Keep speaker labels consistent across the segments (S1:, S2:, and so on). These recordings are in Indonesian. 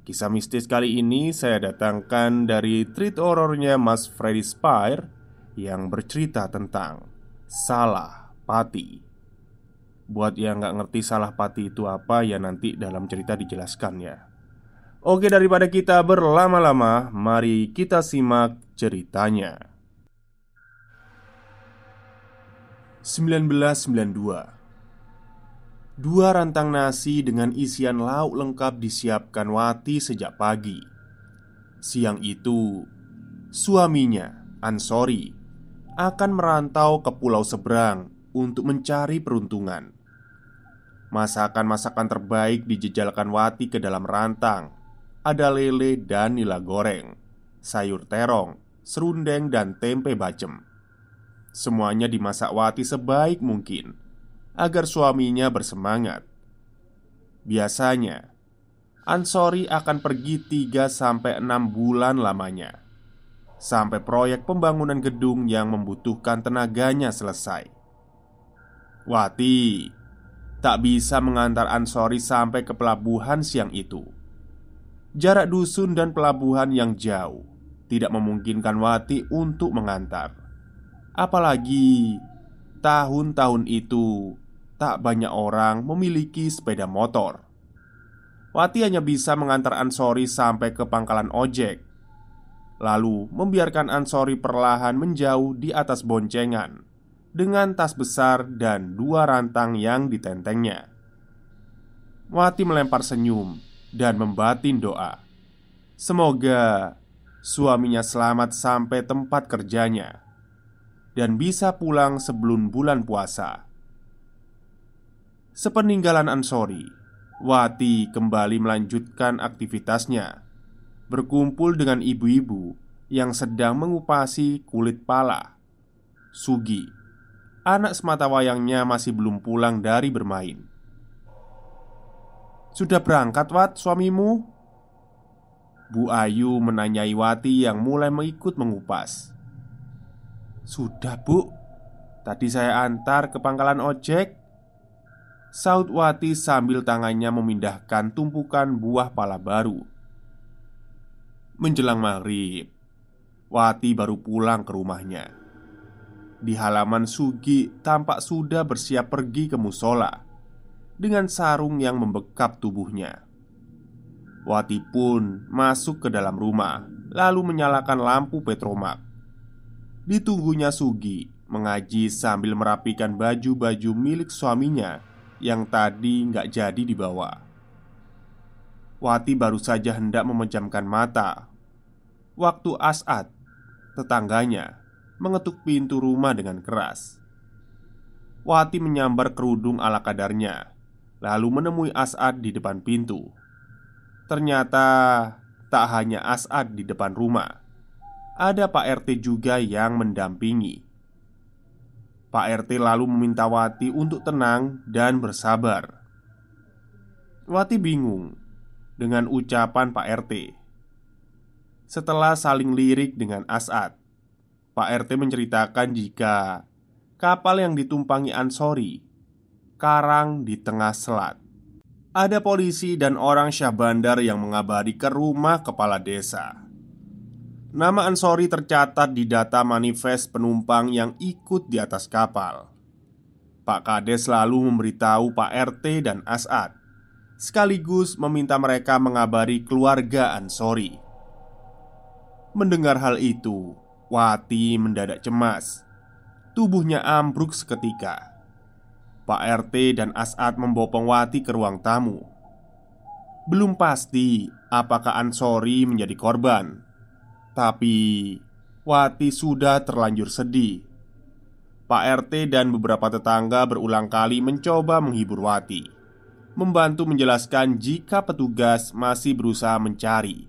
S1: Kisah mistis kali ini saya datangkan dari treat horornya Mas Freddy Spire Yang bercerita tentang Salah Pati. Buat yang nggak ngerti salah pati itu apa ya nanti dalam cerita dijelaskan ya Oke daripada kita berlama-lama Mari kita simak ceritanya. 1992 Dua rantang nasi dengan isian lauk lengkap disiapkan Wati sejak pagi. Siang itu, suaminya, Ansori, akan merantau ke pulau seberang untuk mencari peruntungan. Masakan-masakan terbaik dijejalkan Wati ke dalam rantang. Ada lele dan nila goreng, sayur terong, serundeng, dan tempe bacem. Semuanya dimasak Wati sebaik mungkin agar suaminya bersemangat. Biasanya, Ansori akan pergi 3-6 bulan lamanya Sampai proyek pembangunan gedung yang membutuhkan tenaganya selesai. Wati tak bisa mengantar Ansori sampai ke pelabuhan siang itu. Jarak dusun dan pelabuhan yang jauh Tidak memungkinkan Wati untuk mengantar. Apalagi tahun-tahun itu tak banyak orang memiliki sepeda motor. Wati hanya bisa mengantar Ansori sampai ke pangkalan ojek, lalu membiarkan Ansori perlahan menjauh di atas boncengan dengan tas besar dan dua rantang yang ditentengnya. Wati melempar senyum dan membatin doa. Semoga suaminya selamat sampai tempat kerjanya dan bisa pulang sebelum bulan puasa. Sepeninggalan Ansori, Wati kembali melanjutkan aktivitasnya, berkumpul dengan ibu-ibu yang sedang mengupasi kulit pala. Sugi, anak semata wayangnya masih belum pulang dari bermain. "Sudah berangkat, Wat, suamimu?" Bu Ayu menanyai Wati yang mulai mengikut mengupas. "Sudah, Bu. Tadi saya antar ke pangkalan ojek." Saud Wati sambil tangannya memindahkan tumpukan buah pala baru Menjelang maghrib Wati baru pulang ke rumahnya Di halaman Sugi tampak sudah bersiap pergi ke musola Dengan sarung yang membekap tubuhnya Wati pun masuk ke dalam rumah Lalu menyalakan lampu petromak Ditunggunya Sugi mengaji sambil merapikan baju-baju milik suaminya yang tadi nggak jadi dibawa. Wati baru saja hendak memejamkan mata. Waktu As'ad, tetangganya, mengetuk pintu rumah dengan keras. Wati menyambar kerudung ala kadarnya Lalu menemui As'ad di depan pintu. Ternyata tak hanya As'ad di depan rumah Ada Pak RT juga yang mendampingi Pak RT lalu meminta Wati untuk tenang dan bersabar. Wati bingung dengan ucapan Pak RT. Setelah saling lirik dengan Asad, Pak RT menceritakan jika kapal yang ditumpangi Ansori karang di tengah selat. Ada polisi dan orang Syah Bandar yang mengabari ke rumah kepala desa. Nama Ansori tercatat di data manifest penumpang yang ikut di atas kapal. Pak Kades lalu memberitahu Pak RT dan Asad sekaligus meminta mereka mengabari keluarga Ansori. Mendengar hal itu, Wati mendadak cemas. Tubuhnya ambruk seketika. Pak RT dan As'ad membopong Wati ke ruang tamu. Belum pasti apakah Ansori menjadi korban, tapi Wati sudah terlanjur sedih. Pak RT dan beberapa tetangga berulang kali mencoba menghibur Wati, membantu menjelaskan jika petugas masih berusaha mencari.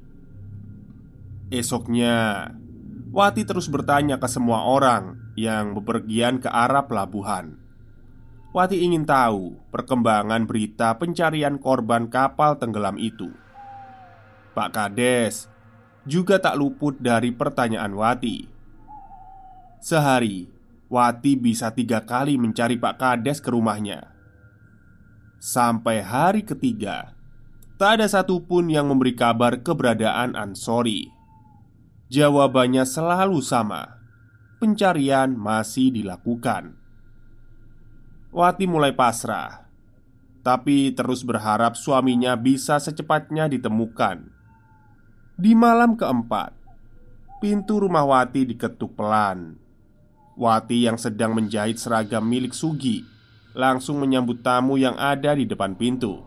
S1: Esoknya, Wati terus bertanya ke semua orang yang bepergian ke arah pelabuhan. Wati ingin tahu perkembangan berita pencarian korban kapal tenggelam itu. Pak Kades juga tak luput dari pertanyaan Wati. Sehari, Wati bisa tiga kali mencari Pak Kades ke rumahnya. Sampai hari ketiga, tak ada satupun yang memberi kabar keberadaan Ansori. Jawabannya selalu sama Pencarian masih dilakukan Wati mulai pasrah Tapi terus berharap suaminya bisa secepatnya ditemukan Di malam keempat Pintu rumah Wati diketuk pelan. Wati yang sedang menjahit seragam milik Sugi Langsung menyambut tamu yang ada di depan pintu.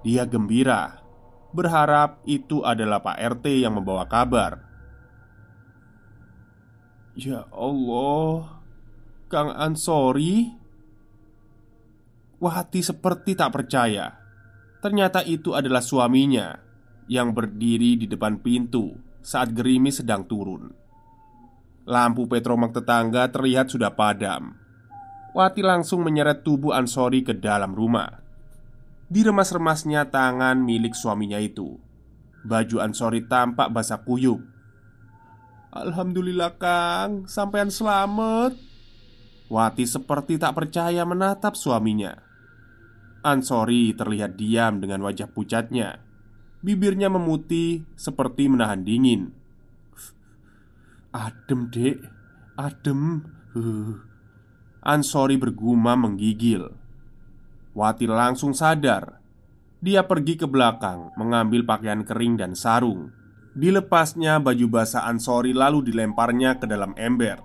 S1: Dia gembira Berharap itu adalah Pak RT yang membawa kabar. Ya Allah Kang Ansori. Wati seperti tak percaya. Ternyata itu adalah suaminya Yang berdiri di depan pintu Saat gerimis sedang turun. Lampu petromak tetangga terlihat sudah padam. Wati langsung menyeret tubuh Ansori ke dalam rumah. Diremas-remasnya tangan milik suaminya itu. Baju Ansori tampak basah kuyup. Alhamdulillah Kang, sampean selamat. Wati seperti tak percaya menatap suaminya. Ansori terlihat diam dengan wajah pucatnya Bibirnya memutih seperti menahan dingin. Adem dek, adem. Ansori bergumam menggigil. Wati langsung sadar. Dia pergi ke belakang Mengambil pakaian kering dan sarung. Dilepasnya baju basah Ansori lalu dilemparnya ke dalam ember.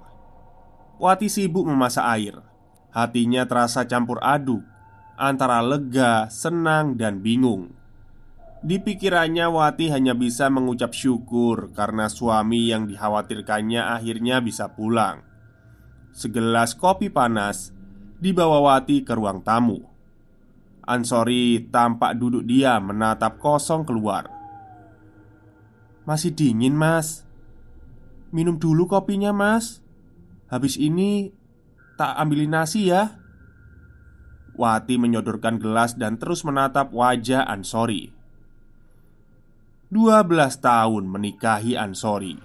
S1: Wati sibuk memasak air. Hatinya terasa campur aduk Antara lega, senang, dan bingung Di pikirannya Wati hanya bisa mengucap syukur Karena suami yang dikhawatirkannya akhirnya bisa pulang. Segelas kopi panas Dibawa Wati ke ruang tamu. Ansori tampak duduk diam menatap kosong keluar. Masih dingin mas. Minum dulu kopinya mas. Habis ini Tak ambilin nasi ya. Wati menyodorkan gelas dan terus menatap wajah Ansori 12 tahun menikahi Ansori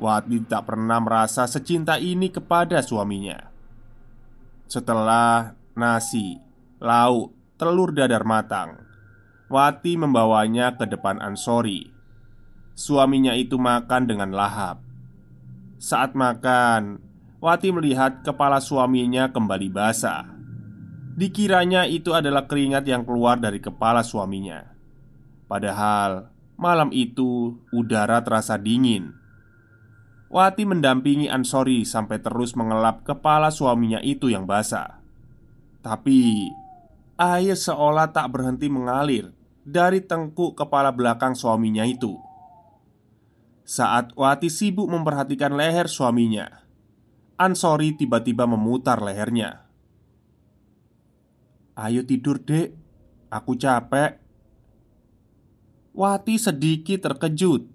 S1: Wati tak pernah merasa secinta ini kepada suaminya Setelah nasi, lauk, telur dadar matang Wati membawanya ke depan Ansori Suaminya itu makan dengan lahap. Saat makan, Wati melihat kepala suaminya kembali basah. Dikiranya itu adalah keringat yang keluar dari kepala suaminya. Padahal malam itu udara terasa dingin. Wati mendampingi Ansori sampai terus mengelap kepala suaminya itu yang basah. Tapi air seolah tak berhenti mengalir dari tengkuk kepala belakang suaminya itu. Saat Wati sibuk memperhatikan leher suaminya Ansori tiba-tiba memutar lehernya Ayo tidur dek Aku capek Wati sedikit terkejut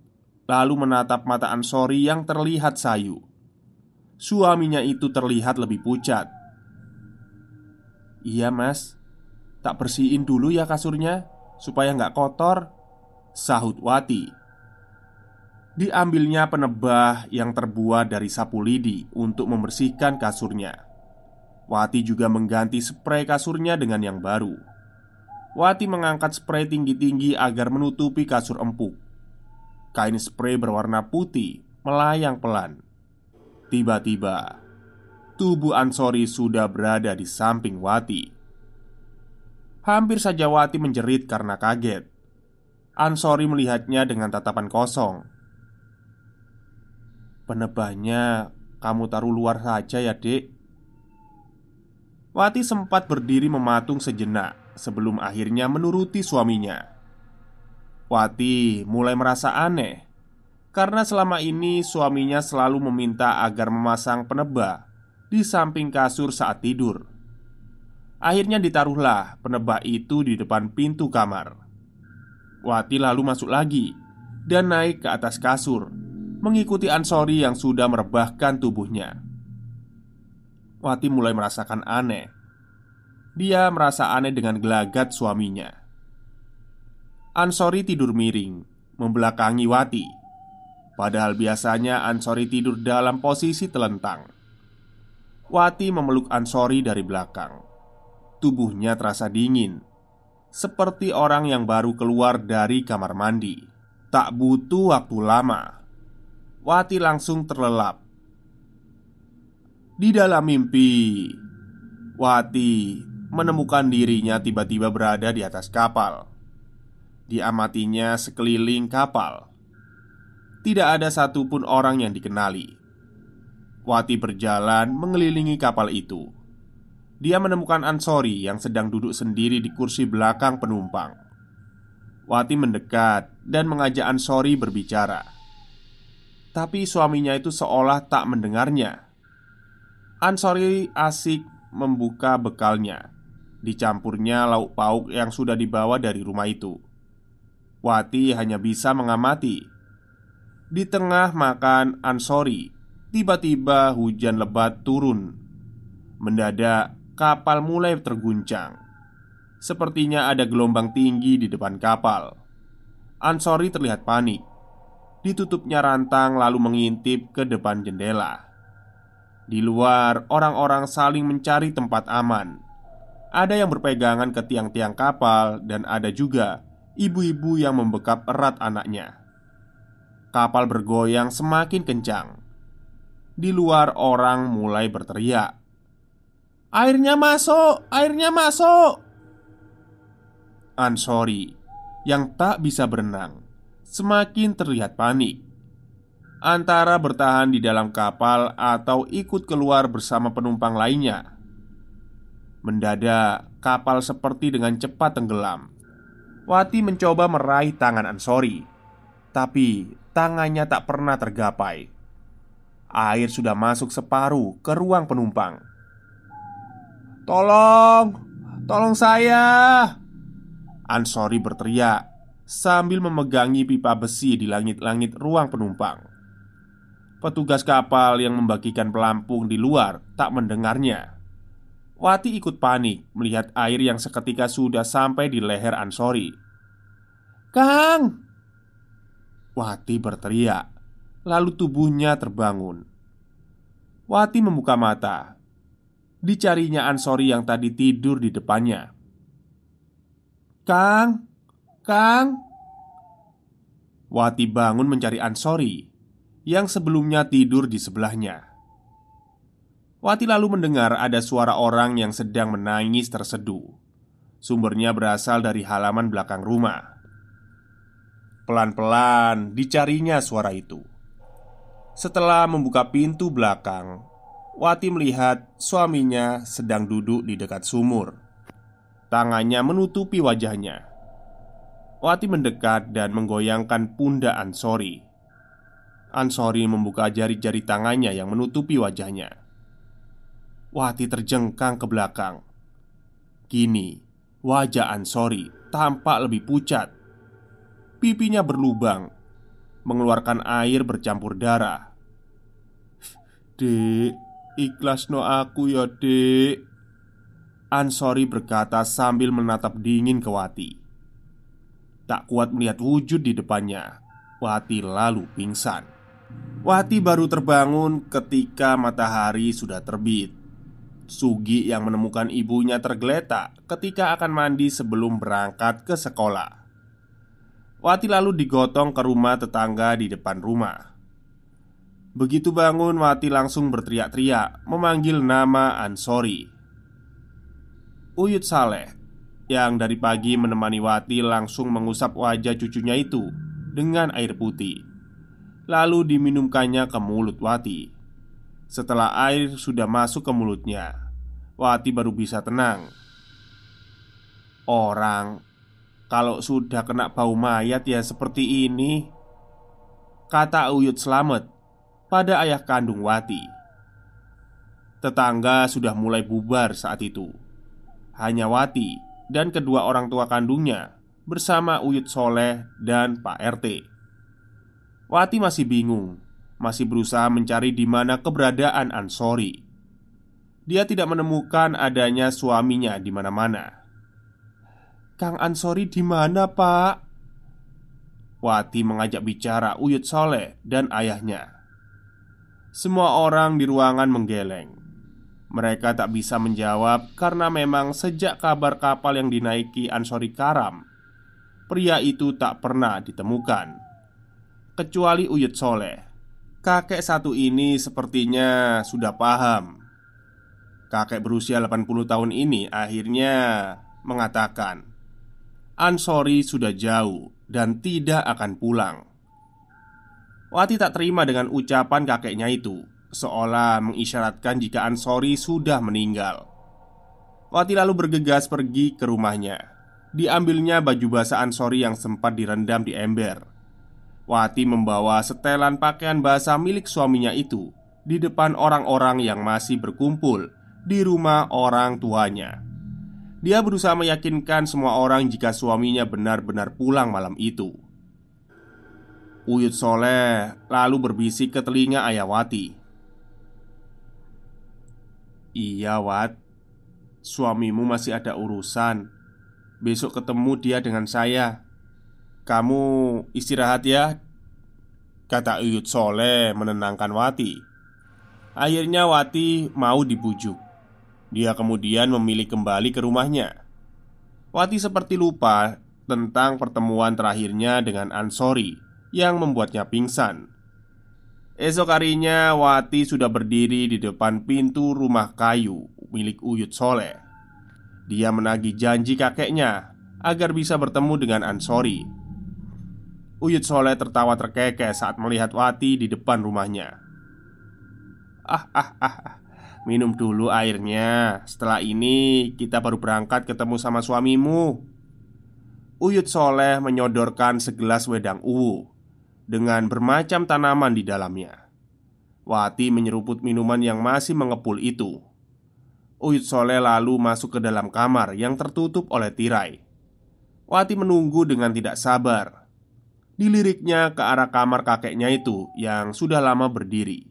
S1: Lalu menatap mata Ansori yang terlihat sayu suaminya itu terlihat lebih pucat. "Iya, Mas. Tak bersihin dulu ya kasurnya supaya nggak kotor," sahut Wati. Diambilnya penebah yang terbuat dari sapu lidi untuk membersihkan kasurnya. Wati juga mengganti spray kasurnya dengan yang baru. Wati mengangkat spray tinggi-tinggi agar menutupi kasur empuk. Kain spray berwarna putih melayang pelan. Tiba-tiba, tubuh Ansori sudah berada di samping Wati. Hampir saja Wati menjerit karena kaget. Ansori melihatnya dengan tatapan kosong. Penebahnya kamu taruh luar saja ya dek Wati sempat berdiri mematung sejenak Sebelum akhirnya menuruti suaminya Wati mulai merasa aneh Karena selama ini suaminya selalu meminta agar memasang penebah Di samping kasur saat tidur Akhirnya ditaruhlah penebah itu di depan pintu kamar Wati lalu masuk lagi Dan naik ke atas kasur mengikuti Ansori yang sudah merebahkan tubuhnya. Wati mulai merasakan aneh. Dia merasa aneh dengan gelagat suaminya. Ansori tidur miring, membelakangi Wati. Padahal biasanya Ansori tidur dalam posisi telentang. Wati memeluk Ansori dari belakang. Tubuhnya terasa dingin, seperti orang yang baru keluar dari kamar mandi. Tak butuh waktu lama Wati langsung terlelap. Di dalam mimpi, Wati menemukan dirinya tiba-tiba berada di atas kapal. Diamatinya sekeliling kapal. Tidak ada satupun orang yang dikenali. Wati berjalan mengelilingi kapal itu. Dia menemukan Ansori yang sedang duduk sendiri di kursi belakang penumpang. Wati mendekat dan mengajak Ansori berbicara. Tapi suaminya itu seolah tak mendengarnya Ansori asik membuka bekalnya Dicampurnya lauk pauk yang sudah dibawa dari rumah itu. Wati hanya bisa mengamati. Di tengah makan Ansori Tiba-tiba hujan lebat turun. Mendadak kapal mulai terguncang. Sepertinya ada gelombang tinggi di depan kapal. Ansori terlihat panik. Ditutupnya rantang lalu mengintip ke depan jendela. Di luar, orang-orang saling mencari tempat aman Ada yang berpegangan ke tiang-tiang kapal Dan ada juga ibu-ibu yang membekap erat anaknya Kapal bergoyang semakin kencang Di luar orang mulai berteriak Airnya masuk! Airnya masuk! Ansori yang tak bisa berenang semakin terlihat panik antara bertahan di dalam kapal atau ikut keluar bersama penumpang lainnya. Mendadak, kapal seperti dengan cepat tenggelam. Wati mencoba meraih tangan Ansori, tapi tangannya tak pernah tergapai. Air sudah masuk separuh ke ruang penumpang. "Tolong, tolong saya!" Ansori berteriak sambil memegangi pipa besi di langit-langit ruang penumpang. Petugas kapal yang membagikan pelampung di luar tak mendengarnya. Wati ikut panik melihat air yang seketika sudah sampai di leher Ansori. "Kang!" Wati berteriak, lalu tubuhnya terbangun. Wati membuka mata. Dicarinya Ansori yang tadi tidur di depannya. "Kang!" Kang Wati bangun mencari Ansori Yang sebelumnya tidur di sebelahnya Wati lalu mendengar ada suara orang yang sedang menangis terseduh Sumbernya berasal dari halaman belakang rumah. Pelan-pelan dicarinya suara itu. Setelah membuka pintu belakang Wati melihat suaminya sedang duduk di dekat sumur. Tangannya menutupi wajahnya. Wati mendekat dan menggoyangkan pundak Ansori. Ansori membuka jari-jari tangannya yang menutupi wajahnya. Wati terjengkang ke belakang. Kini, wajah Ansori tampak lebih pucat. Pipinya berlubang, mengeluarkan air bercampur darah. Dek, ikhlas no aku ya dek Ansori berkata sambil menatap dingin ke Wati Tak kuat melihat wujud di depannya Wati lalu pingsan Wati baru terbangun ketika matahari sudah terbit Sugi yang menemukan ibunya tergeletak ketika akan mandi sebelum berangkat ke sekolah Wati lalu digotong ke rumah tetangga di depan rumah Begitu bangun, Wati langsung berteriak-teriak memanggil nama Ansori. Uyut Saleh yang dari pagi menemani Wati langsung mengusap wajah cucunya itu dengan air putih. Lalu diminumkannya ke mulut Wati. Setelah air sudah masuk ke mulutnya, Wati baru bisa tenang. Orang kalau sudah kena bau mayat ya seperti ini, kata Uyut Selamet pada ayah kandung Wati. Tetangga sudah mulai bubar saat itu. Hanya Wati dan kedua orang tua kandungnya bersama Uyut Soleh dan Pak RT. Wati masih bingung, masih berusaha mencari di mana keberadaan Ansori. Dia tidak menemukan adanya suaminya di mana-mana. Kang Ansori di mana, Pak? Wati mengajak bicara Uyut Soleh dan ayahnya. Semua orang di ruangan menggeleng. Mereka tak bisa menjawab karena memang sejak kabar kapal yang dinaiki Ansori Karam, pria itu tak pernah ditemukan. Kecuali Uyut Soleh. Kakek satu ini sepertinya sudah paham. Kakek berusia 80 tahun ini akhirnya mengatakan, "Ansori sudah jauh dan tidak akan pulang." Wati tak terima dengan ucapan kakeknya itu Seolah mengisyaratkan jika Ansori sudah meninggal Wati lalu bergegas pergi ke rumahnya Diambilnya baju basah Ansori yang sempat direndam di ember Wati membawa setelan pakaian basah milik suaminya itu Di depan orang-orang yang masih berkumpul Di rumah orang tuanya. Dia berusaha meyakinkan semua orang jika suaminya benar-benar pulang malam itu. Uyut Soleh lalu berbisik ke telinga Ayawati Iya Wat. Suamimu masih ada urusan. Besok ketemu dia dengan saya Kamu istirahat ya Kata Uyut Soleh menenangkan Wati Akhirnya Wati mau dibujuk Dia kemudian memilih kembali ke rumahnya Wati seperti lupa tentang pertemuan terakhirnya dengan Ansori yang membuatnya pingsan. Esok harinya, Wati sudah berdiri di depan pintu rumah kayu milik Uyut Soleh. Dia menagih janji kakeknya agar bisa bertemu dengan Ansori. Uyut Soleh tertawa terkekeh saat melihat Wati di depan rumahnya. Ah, ah, ah, ah. minum dulu airnya. Setelah ini, kita baru berangkat ketemu sama suamimu. Uyut Soleh menyodorkan segelas wedang uwu dengan bermacam tanaman di dalamnya. Wati menyeruput minuman yang masih mengepul itu. Uyut Soleh lalu masuk ke dalam kamar yang tertutup oleh tirai. Wati menunggu dengan tidak sabar. Diliriknya ke arah kamar kakeknya itu yang sudah lama berdiri.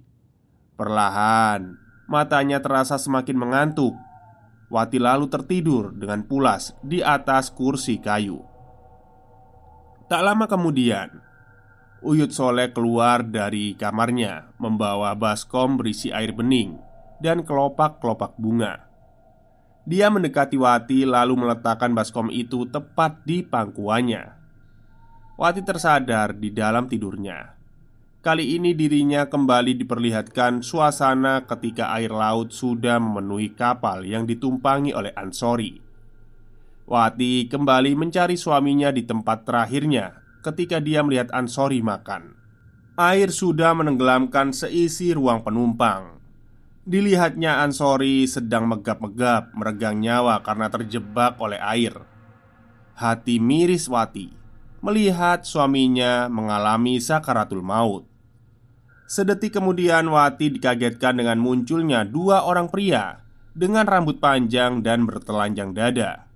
S1: Perlahan, matanya terasa semakin mengantuk. Wati lalu tertidur dengan pulas di atas kursi kayu. Tak lama kemudian, Uyut Soleh keluar dari kamarnya Membawa baskom berisi air bening Dan kelopak-kelopak bunga Dia mendekati Wati lalu meletakkan baskom itu tepat di pangkuannya Wati tersadar di dalam tidurnya Kali ini dirinya kembali diperlihatkan suasana ketika air laut sudah memenuhi kapal yang ditumpangi oleh Ansori Wati kembali mencari suaminya di tempat terakhirnya ketika dia melihat Ansori makan. Air sudah menenggelamkan seisi ruang penumpang. Dilihatnya Ansori sedang megap-megap meregang nyawa karena terjebak oleh air. Hati miris Wati melihat suaminya mengalami sakaratul maut. Sedetik kemudian Wati dikagetkan dengan munculnya dua orang pria dengan rambut panjang dan bertelanjang dada.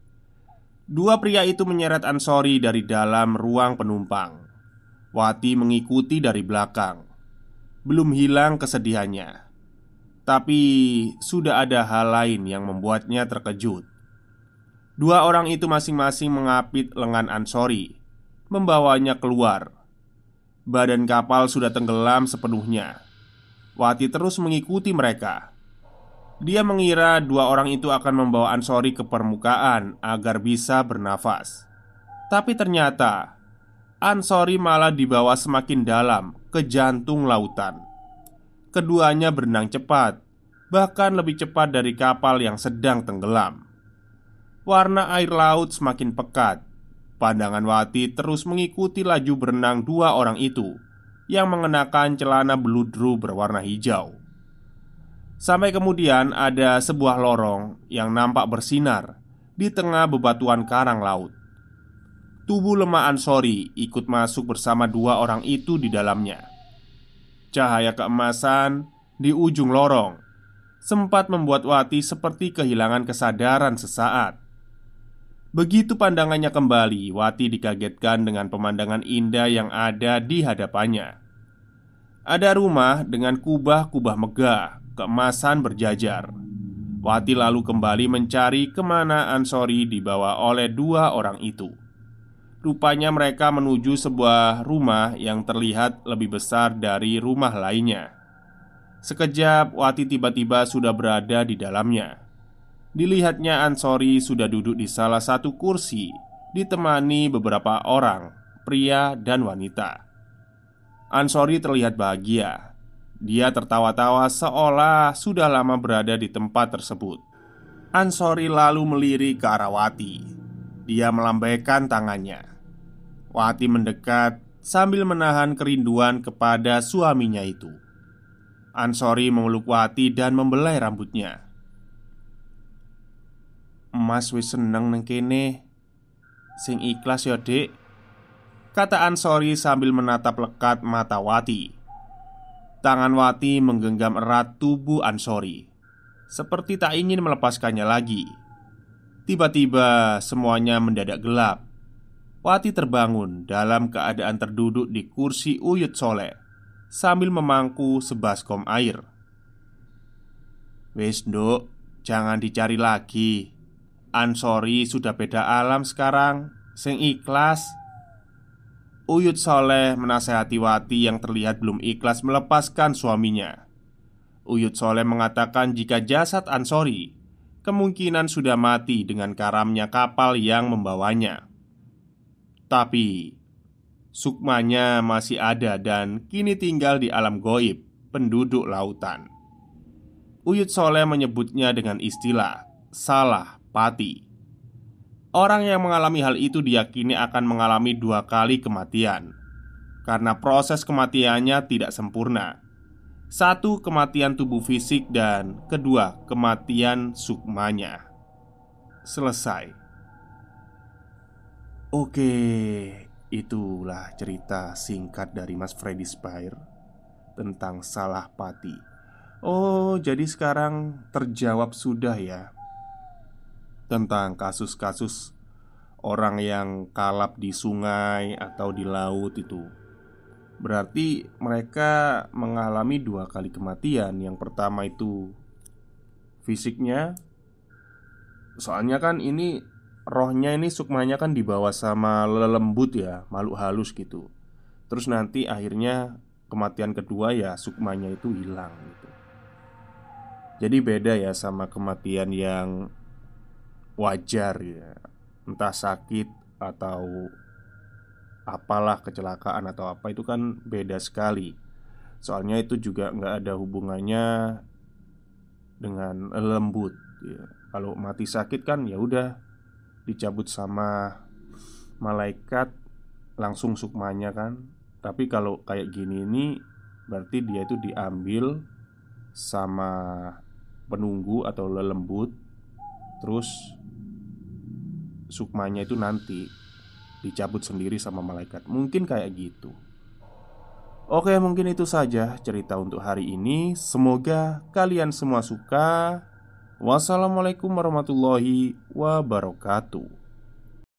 S1: Dua pria itu menyeret Ansori dari dalam ruang penumpang. Wati mengikuti dari belakang. Belum hilang kesedihannya. Tapi sudah ada hal lain yang membuatnya terkejut. Dua orang itu masing-masing mengapit lengan Ansori, membawanya keluar. Badan kapal sudah tenggelam sepenuhnya. Wati terus mengikuti mereka. Dia mengira dua orang itu akan membawa Ansori ke permukaan agar bisa bernafas. Tapi ternyata Ansori malah dibawa semakin dalam ke jantung lautan. Keduanya berenang cepat, bahkan lebih cepat dari kapal yang sedang tenggelam. Warna air laut semakin pekat. Pandangan Wati terus mengikuti laju berenang dua orang itu yang mengenakan celana beludru berwarna hijau. Sampai kemudian ada sebuah lorong yang nampak bersinar di tengah bebatuan karang laut. Tubuh lemah Ansori ikut masuk bersama dua orang itu di dalamnya. Cahaya keemasan di ujung lorong sempat membuat Wati seperti kehilangan kesadaran sesaat. Begitu pandangannya kembali, Wati dikagetkan dengan pemandangan indah yang ada di hadapannya. Ada rumah dengan kubah-kubah megah keemasan berjajar. Wati lalu kembali mencari ke mana Ansori dibawa oleh dua orang itu. Rupanya mereka menuju sebuah rumah yang terlihat lebih besar dari rumah lainnya. Sekejap, Wati tiba-tiba sudah berada di dalamnya. Dilihatnya Ansori sudah duduk di salah satu kursi, ditemani beberapa orang, pria dan wanita. Ansori terlihat bahagia dia tertawa-tawa seolah sudah lama berada di tempat tersebut. Ansori lalu melirik ke arah Wati. Dia melambaikan tangannya. Wati mendekat sambil menahan kerinduan kepada suaminya itu. Ansori memeluk Wati dan membelai rambutnya. Mas wis seneng neng kene. Sing ikhlas ya dek Kata Ansori sambil menatap lekat mata Wati. Tangan Wati menggenggam erat tubuh Ansori Seperti tak ingin melepaskannya lagi. Tiba-tiba semuanya mendadak gelap. Wati terbangun dalam keadaan terduduk di kursi Uyut Soleh Sambil memangku sebaskom air. Wes nduk, jangan dicari lagi Ansori sudah beda alam sekarang Sing ikhlas Uyut Soleh menasehati Wati yang terlihat belum ikhlas melepaskan suaminya. Uyut Soleh mengatakan jika jasad Ansori kemungkinan sudah mati dengan karamnya kapal yang membawanya. Tapi sukmanya masih ada dan kini tinggal di alam goib, penduduk lautan. Uyut Soleh menyebutnya dengan istilah salah pati. Orang yang mengalami hal itu diyakini akan mengalami dua kali kematian Karena proses kematiannya tidak sempurna. Satu, kematian tubuh fisik dan kedua, kematian sukmanya. Selesai. Oke, itulah cerita singkat dari Mas Freddy Spire Tentang salah pati. Oh, jadi sekarang terjawab sudah ya tentang kasus-kasus orang yang kalap di sungai atau di laut itu. Berarti mereka mengalami dua kali kematian. Yang pertama itu fisiknya, soalnya kan ini rohnya ini sukmanya kan dibawa sama lelembut ya, makhluk halus gitu. Terus nanti akhirnya kematian kedua ya sukmanya itu hilang gitu. Jadi beda ya sama kematian yang wajar ya. Entah sakit atau apalah kecelakaan atau apa itu kan beda sekali. Soalnya itu juga nggak ada hubungannya dengan lembut ya. Kalau mati sakit kan ya udah dicabut sama malaikat langsung sukmanya kan. Tapi kalau kayak gini ini berarti dia itu diambil sama penunggu atau lelembut Terus sukmanya itu nanti dicabut sendiri sama malaikat. Mungkin kayak gitu. Oke, mungkin itu saja cerita untuk hari ini. Semoga kalian semua suka. Wassalamualaikum warahmatullahi wabarakatuh.